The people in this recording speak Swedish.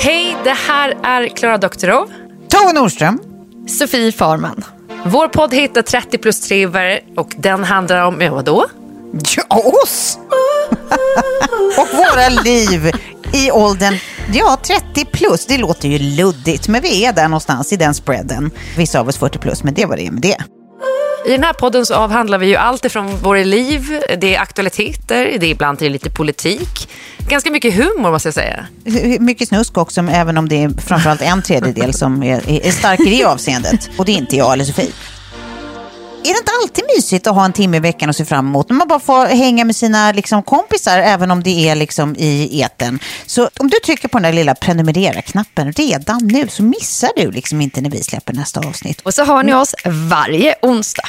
Hej, det här är Klara Doktorov. Tove Nordström. Sofie Farman. Vår podd heter 30 plus triver och den handlar om, ja vadå? Ja, oss! och våra liv i åldern ja, 30 plus. Det låter ju luddigt, men vi är där någonstans i den spreaden. Vissa av oss 40 plus, men det var det med det. I den här podden så avhandlar vi ju allt ifrån våra liv, det är aktualiteter, det är ibland är lite politik. Ganska mycket humor måste jag säga. Mycket snusk också, även om det är framförallt en tredjedel som är, är stark i det avseendet. Och det är inte jag eller Sofie. Är det inte alltid mysigt att ha en timme i veckan och se fram emot? När man bara får hänga med sina liksom, kompisar, även om det är liksom, i eten. Så om du trycker på den där lilla prenumerera-knappen redan nu så missar du liksom inte när vi släpper nästa avsnitt. Och så har ni oss varje onsdag.